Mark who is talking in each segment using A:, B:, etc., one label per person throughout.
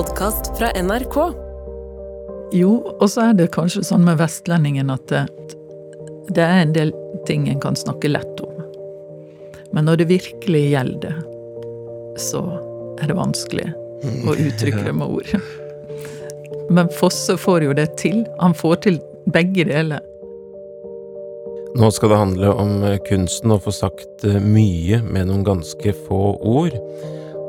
A: podkast fra NRK.
B: Jo, og så er det kanskje sånn med vestlendingen at det, det er en del ting en kan snakke lett om. Men når det virkelig gjelder, så er det vanskelig å uttrykke det med ord. Men Fosse får jo det til. Han får til begge deler.
C: Nå skal det handle om kunsten å få sagt mye med noen ganske få ord.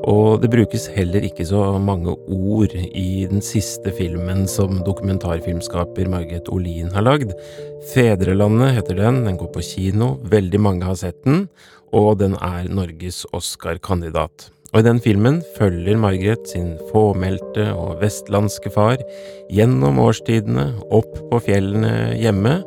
C: Og det brukes heller ikke så mange ord i den siste filmen som dokumentarfilmskaper Margret Olin har lagd. Fedrelandet heter den, den går på kino, veldig mange har sett den, og den er Norges Oscar-kandidat. Og i den filmen følger Margaret sin fåmælte og vestlandske far gjennom årstidene, opp på fjellene hjemme,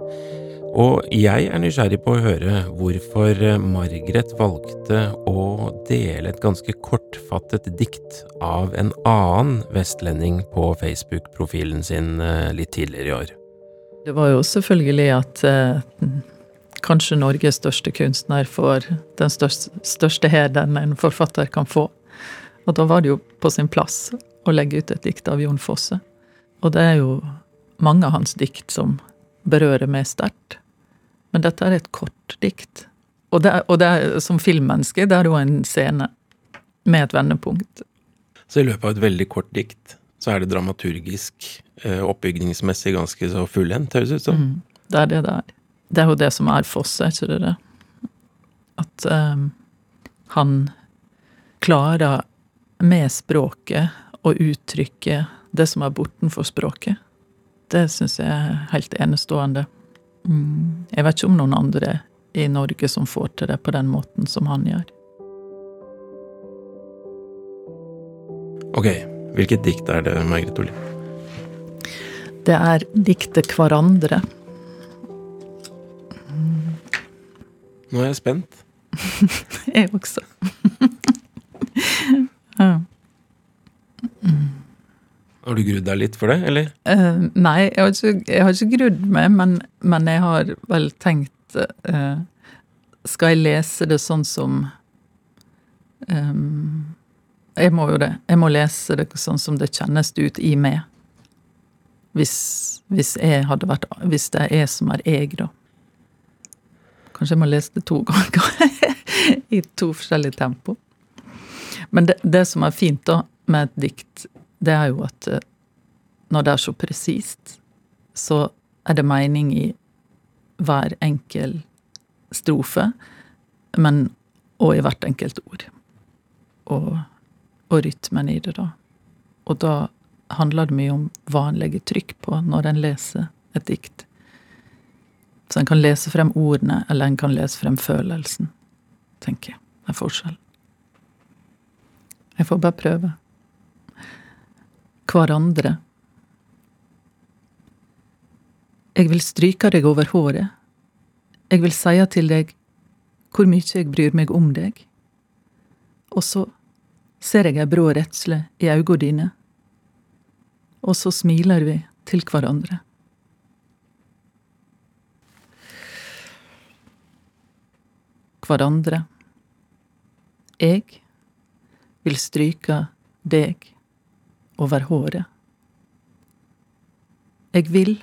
C: og jeg er nysgjerrig på å høre hvorfor Margaret valgte å dele et ganske kortfattet dikt av en annen vestlending på Facebook-profilen sin eh, litt tidligere i år.
B: Det var jo selvfølgelig at eh, kanskje Norges største kunstner får den største, største heden en forfatter kan få. Og da var det jo på sin plass å legge ut et dikt av Jon Fosse. Og det er jo mange av hans dikt som berører meg sterkt. Men dette er et kort dikt. Og, det er, og det er, som filmmenneske det er jo en scene med et vendepunkt.
C: Så i løpet av et veldig kort dikt så er det dramaturgisk, eh, oppbygningsmessig ganske så fullendt, høres det ut som? Mm,
B: det er det det er. Det er jo det som er Fosse, ikke det det? At um, han klarer med språket å uttrykke det som er bortenfor språket. Det syns jeg er helt enestående. Mm. Jeg vet ikke om noen andre i Norge som får til det på den måten som han gjør.
C: Ok, hvilket dikt er det, Margrethe Olli?
B: Det er diktet 'Hverandre'.
C: Nå er jeg spent.
B: jeg også. ja.
C: Mm. Har du grudd deg litt for det, eller?
B: Uh, nei, jeg har, ikke, jeg har ikke, grudd meg, men, men, jeg har vel tenkt uh, Skal jeg lese det sånn som um, Jeg må jo det. Jeg må lese det sånn som det kjennes ut i meg. Hvis, hvis jeg hadde vært Hvis det er jeg som er jeg, da. Kanskje jeg må lese det to ganger. I to forskjellige tempo. Men det, det som er fint da med et dikt, det er jo at eh, når det er så presist, så er det mening i hver enkel strofe, men og i hvert enkelt ord. Og, og rytmen i det, da. Og da handler det mye om hva en legger trykk på når en leser et dikt. Så en kan lese frem ordene, eller en kan lese frem følelsen, tenker jeg. Det er forskjell. Jeg får bare prøve hverandre. Jeg vil stryke deg over håret. Jeg vil si til deg hvor mykje jeg bryr meg om deg. Og så ser jeg ei brå redsle i auga dine, og så smiler vi til hverandre. Hverandre. Jeg vil stryke deg over håret. Eg vil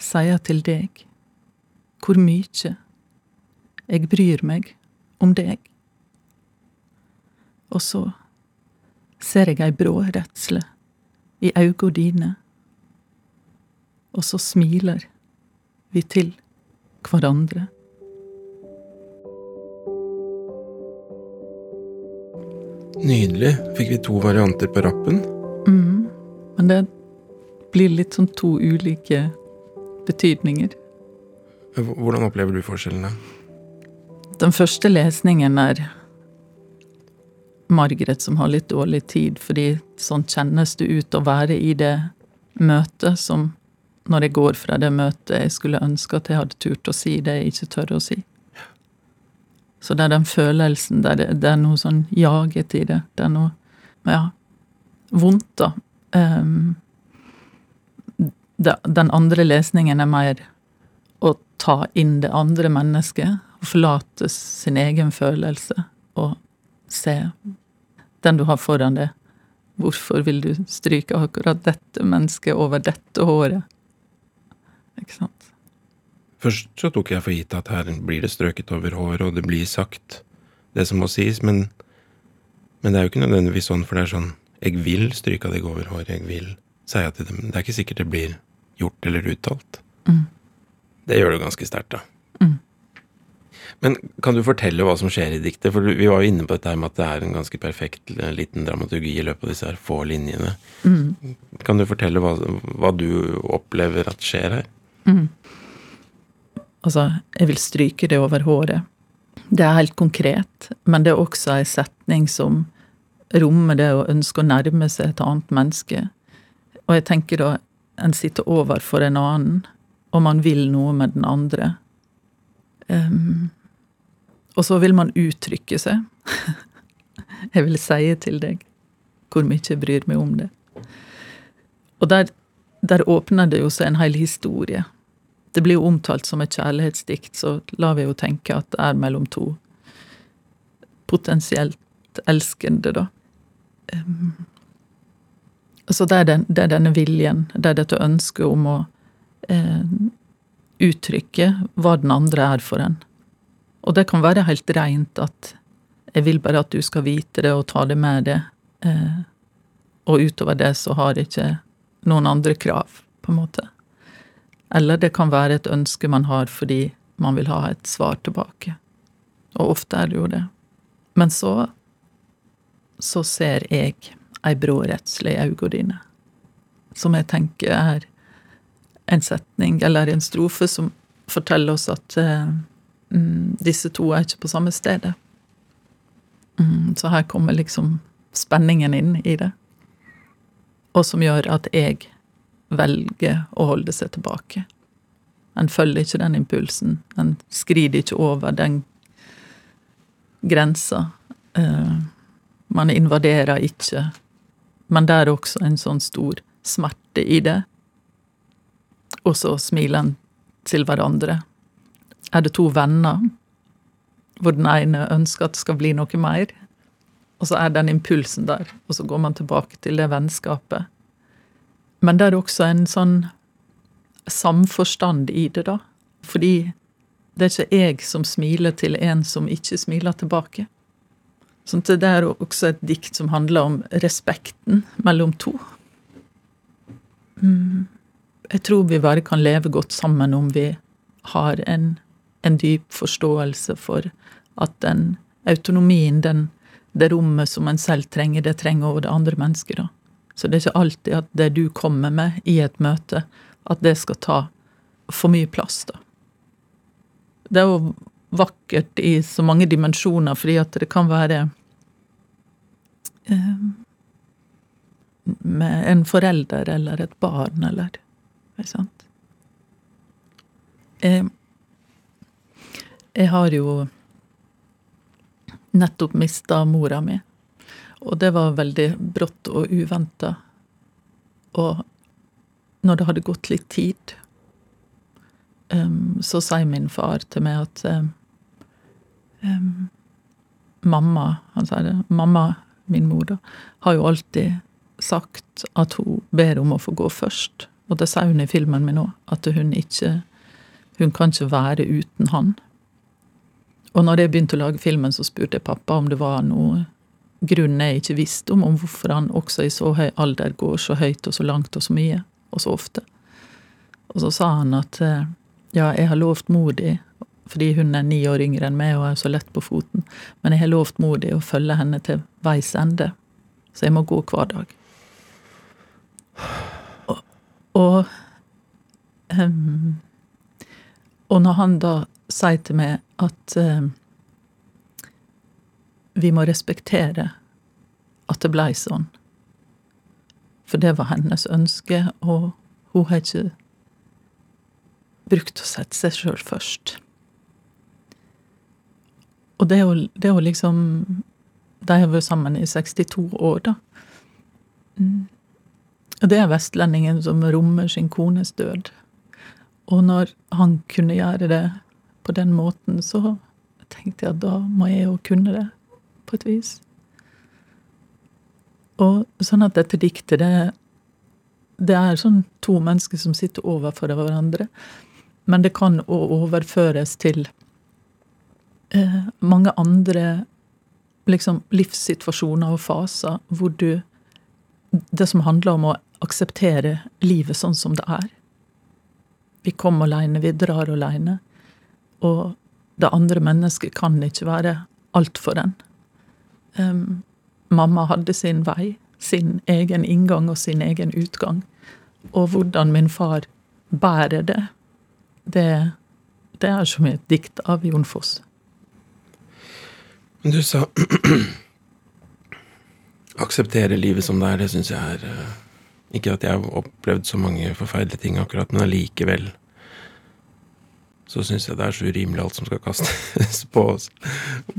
B: seia til deg hvor mykje eg bryr meg om deg. Og så ser eg ei brå redsle i auga dine, og så smiler vi til hverandre.
C: Nydelig. Fikk vi to varianter på rappen?
B: Mm. Men det blir litt sånn to ulike betydninger.
C: Hvordan opplever du forskjellene?
B: Den første lesningen er Margaret som har litt dårlig tid, fordi sånn kjennes det ut å være i det møtet som når jeg går fra det møtet jeg skulle ønske at jeg hadde turt å si det jeg ikke tør å si. Så det er den følelsen, det er, det er noe sånn jaget i det. Det er noe Ja vondt, da. Um, den andre lesningen er mer å ta inn det andre mennesket. Og forlate sin egen følelse og se den du har foran deg, Hvorfor vil du stryke akkurat dette mennesket over dette håret? Ikke sant?
C: Først så tok jeg for gitt at her blir det strøket over håret, og det blir sagt det som må sies, men, men det er jo ikke nødvendigvis sånn, for det er sånn Jeg vil stryke deg over håret, jeg vil, si til dem. Det er ikke sikkert det blir gjort eller uttalt.
B: Mm.
C: Det gjør det ganske sterkt, da.
B: Mm.
C: Men kan du fortelle hva som skjer i diktet? For vi var jo inne på dette med at det er en ganske perfekt liten dramaturgi i løpet av disse her få linjene.
B: Mm.
C: Kan du fortelle hva, hva, du opplever at skjer her?
B: Mm. Altså, jeg vil stryke det over håret. Det er helt konkret, men det er også ei setning som rommer det å ønske å nærme seg et annet menneske. Og jeg tenker da en sitter overfor en annen, og man vil noe med den andre. Um, og så vil man uttrykke seg. jeg vil si til deg hvor mye jeg bryr meg om det. Og der, der åpner det jo seg en hel historie. Det blir jo omtalt som et kjærlighetsdikt, så lar vi jo tenke at det er mellom to potensielt elskende, da. Um, så det er, den, det er, denne viljen, det er dette ønsket om å eh, uttrykke hva den andre er for en. Og det kan være helt reint at jeg vil bare at du skal vite det og ta det med deg, eh, og utover det så har jeg ikke noen andre krav, på en måte. Eller det kan være et ønske man har fordi man vil ha et svar tilbake. Og ofte er det jo det. Men så så ser jeg ei bråretsle i dine, som jeg tenker er en setning eller en strofe som forteller oss at uh, disse to er ikke på samme stedet. Mm, så her kommer liksom spenningen inn i det. Og som gjør at jeg velger å holde seg tilbake. En følger ikke den impulsen. En skrider ikke over den grensa. Uh, man invaderer ikke. Men det er også en sånn stor smerte i det. Og så smiler en til hverandre. Er det to venner hvor den ene ønsker at det skal bli noe mer? Og så er den impulsen der, og så går man tilbake til det vennskapet. Men det er også en sånn samforstand i det, da. Fordi det er ikke jeg som smiler til en som ikke smiler tilbake. Sånn det er også et dikt som handler om respekten mellom to. Mm. Jeg tror vi bare kan leve godt sammen om vi har en, en dyp forståelse for at den autonomien, den, det rommet som en selv trenger, det trenger også det andre mennesket. da. Så det er ikke alltid at det du kommer med i et møte, at det skal ta for mye plass, da. Det er jo vakkert i så mange dimensjoner, fordi at det kan være med en forelder eller et barn, eller Ikke sant? Jeg, jeg har jo nettopp mista mora mi. Og det var veldig brått og uventa. Og når det hadde gått litt tid, um, så sier min far til meg at um, mamma Han sier det. Mamma, min mor, da, har jo alltid sagt at hun ber om å få gå først. Og det sier hun i filmen min òg, at hun ikke Hun kan ikke være uten han. Og når jeg begynte å lage filmen, så spurte jeg pappa om det var noe grunn jeg ikke visste om, om hvorfor han også i så høy alder går så høyt og så langt og så mye, og så ofte. Og så sa han at eh, ja, jeg har lovt mor di, fordi hun er ni år yngre enn meg og er så lett på foten, men jeg har lovt mor di å følge henne til veis ende, så jeg må gå hver dag. Og, og, um, og når han da sier til meg at um, vi må respektere at det blei sånn. For det var hennes ønske, og hun har ikke brukt å sette seg sjøl først. Og det er, jo, det er jo liksom De har vært sammen i 62 år, da. Mm. Og det er vestlendingen som rommer sin kones død. Og når han kunne gjøre det på den måten, så tenkte jeg at da må jeg jo kunne det på et vis. Og sånn at dette diktet, det, det er sånn to mennesker som sitter overfor hverandre. Men det kan òg overføres til eh, mange andre liksom, livssituasjoner og faser hvor du Det som handler om å akseptere livet sånn som det er. Vi kommer aleine, vi drar aleine. Og det andre mennesket kan ikke være alt for en. Um, mamma hadde sin vei, sin egen inngang og sin egen utgang. Og hvordan min far bærer det, det, det er som et dikt av Jon Foss.
C: Du sa akseptere livet som det er, det syns jeg er eh, Ikke at jeg har opplevd så mange forferdelige ting akkurat, men allikevel så syns jeg det er så urimelig alt som skal kastes på oss.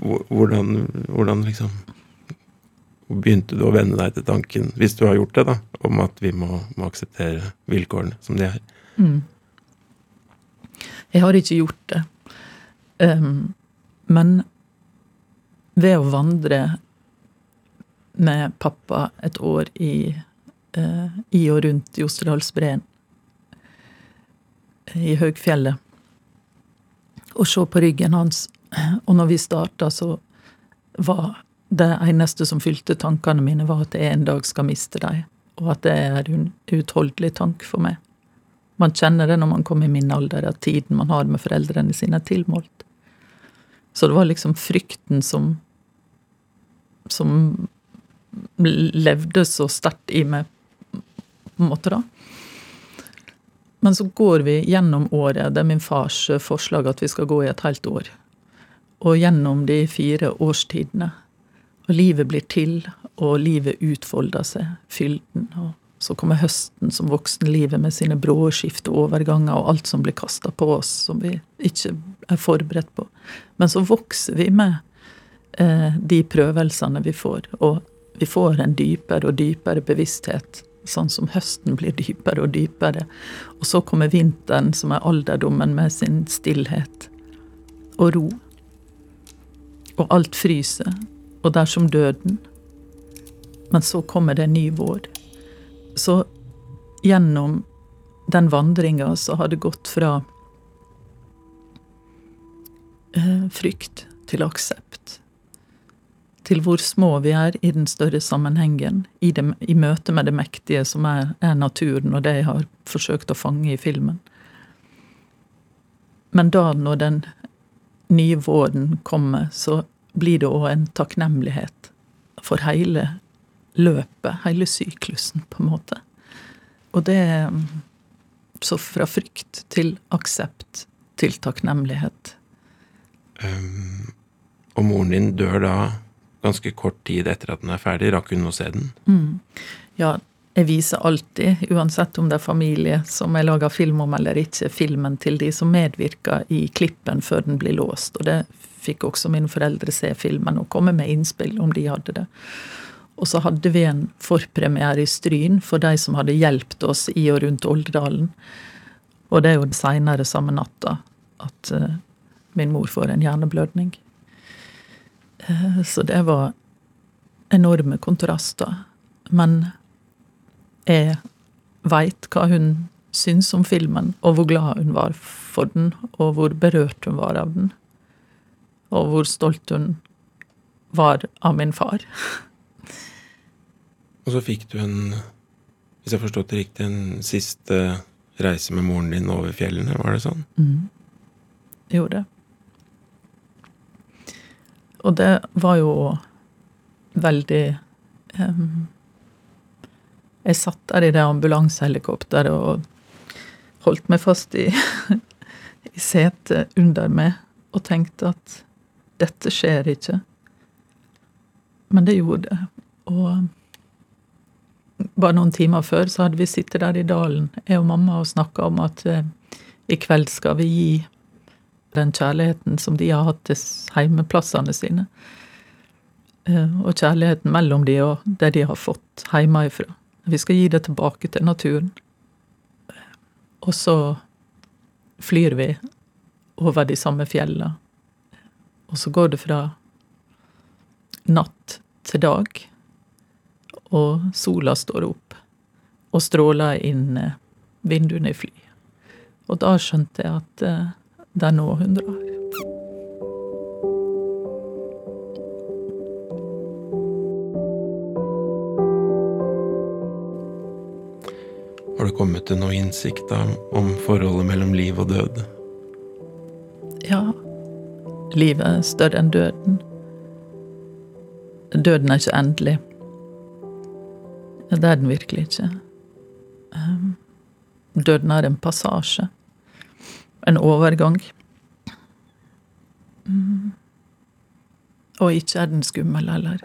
C: Hvordan, hvordan liksom Begynte du å venne deg til tanken, hvis du har gjort det, da, om at vi må, må akseptere vilkårene som de er? Mm.
B: Jeg har ikke gjort det. Um, men ved å vandre med pappa et år i, eh, i og rundt Jostedalsbreen, i høgfjellet, og se på ryggen hans. Og når vi starta, så var det eneste som fylte tankene mine, var at jeg en dag skal miste dem, og at det er en uutholdelig tanke for meg. Man kjenner det når man kommer i min alder, at tiden man har med foreldrene sine, er tilmålt. Så det var liksom frykten som som levde så sterkt i meg, på en måte, da. Men så går vi gjennom året. Det er min fars forslag at vi skal gå i et helt år. Og gjennom de fire årstidene. Og livet blir til, og livet utfolder seg. Fylden. Og så kommer høsten som voksenlivet med sine brå skift og overganger og alt som blir kasta på oss som vi ikke er forberedt på. Men så vokser vi med eh, de prøvelsene vi får. Og vi får en dypere og dypere bevissthet, sånn som høsten blir dypere og dypere. Og så kommer vinteren, som er alderdommen med sin stillhet og ro. Og alt fryser, og det er som døden. Men så kommer det en ny vår. Så gjennom den vandringa så har det gått fra frykt til aksept til hvor små vi er i den større sammenhengen, i, det, i møte med det mektige som er, er, naturen, og det jeg har forsøkt å fange i filmen. Men da, når den nye våren kommer, så blir det òg en takknemlighet for hele løpet, hele syklusen, på en måte. Og det Så fra frykt til aksept til takknemlighet.
C: Um, og moren din dør da ganske kort tid etter at den er ferdig. Rakk hun å se den?
B: Mm. Ja, jeg viser alltid, uansett om det er familie som jeg lager film om eller ikke, filmen til de som medvirker i klippen før den blir låst. Og det fikk også mine foreldre se filmen og komme med innspill om de hadde det. Og så hadde vi en forpremiere i Stryn for de som hadde hjulpet oss i og rundt Oldedalen. Og det er jo seinere samme natta at uh, min mor får en hjerneblødning. Eh, så det var enorme kontraster. Men jeg veit hva hun syns om filmen, og hvor glad hun var for den, og hvor berørt hun var av den. Og hvor stolt hun var av min far.
C: Og så fikk du en, hvis jeg forstått det riktig, en siste reise med moren din over fjellene, var det sånn?
B: Mm. Gjorde det. Og det var jo veldig um, Jeg satt der i det ambulansehelikopteret og holdt meg fast i, i setet under meg og tenkte at dette skjer ikke. Men det gjorde det. Og bare noen timer før så hadde vi sittet der i dalen, jeg og mamma, og snakka om at eh, i kveld skal vi gi den kjærligheten som de har hatt til heimeplassene sine. Eh, og kjærligheten mellom de og det de har fått hjemmefra. Vi skal gi det tilbake til naturen. Og så flyr vi over de samme fjellene. Og så går det fra natt til dag. og sola står opp og stråler inn eh, vinduene i flyet. Og da skjønte jeg at eh, det er nå hun drar.
C: Har du kommet til noe innsikt om forholdet mellom liv og død?
B: Ja, livet er større enn døden. Døden er ikke endelig. Det er den virkelig ikke. Um, døden er en passasje. En overgang. Mm. Og ikke er den skummel heller.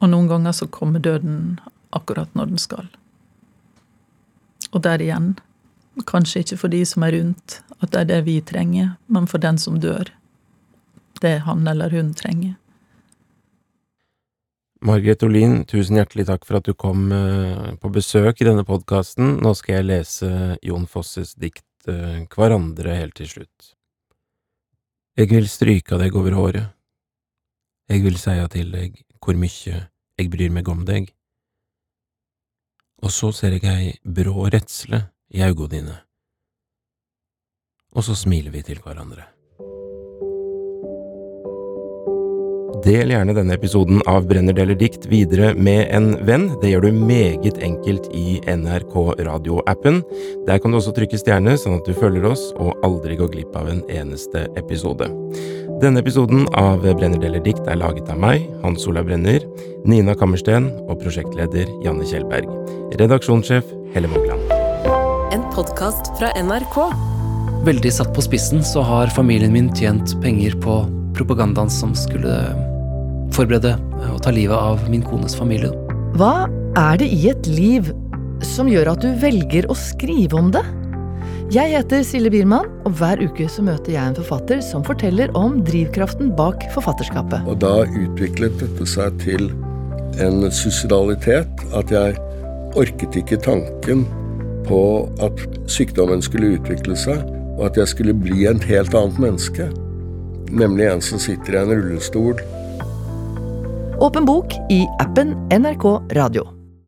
B: Og noen ganger så kommer døden akkurat når den skal. Og der igjen, kanskje ikke for de som er rundt, at det er det vi trenger, men for den som dør. Det han eller hun trenger.
C: Margret Olin, tusen hjertelig takk for at du kom eh, på besøk i denne podkasten. Nå skal jeg lese Jon Fosses dikt eh, Hverandre helt til slutt. Jeg vil stryka deg over håret. Jeg vil seia til deg hvor mykje jeg bryr meg om deg. Og så ser jeg ei brå redsle i auga dine. Og så smiler vi til hverandre. Del gjerne denne episoden av Brenner deler dikt videre med en venn. Det gjør du meget enkelt i NRK Radio-appen. Der kan du også trykke stjerne, sånn at du følger oss og aldri går glipp av en eneste episode. Denne episoden av Brenner deler dikt er laget av meg, Hans Olav Brenner, Nina Kammersten og prosjektleder Janne Kjellberg. Redaksjonssjef Helle Mogland.
A: En podkast fra NRK.
D: Veldig satt på spissen så har familien min tjent penger på propagandaen som skulle forberede og ta livet av min kones familie.
E: Hva er det i et liv som gjør at du velger å skrive om det? Jeg heter Silje Biermann, og hver uke så møter jeg en forfatter som forteller om drivkraften bak forfatterskapet.
F: Og da utviklet dette seg til en suicidalitet. At jeg orket ikke tanken på at sykdommen skulle utvikle seg, og at jeg skulle bli en helt annet menneske. Nemlig en som sitter i en rullestol
E: Åpen bok i appen NRK Radio.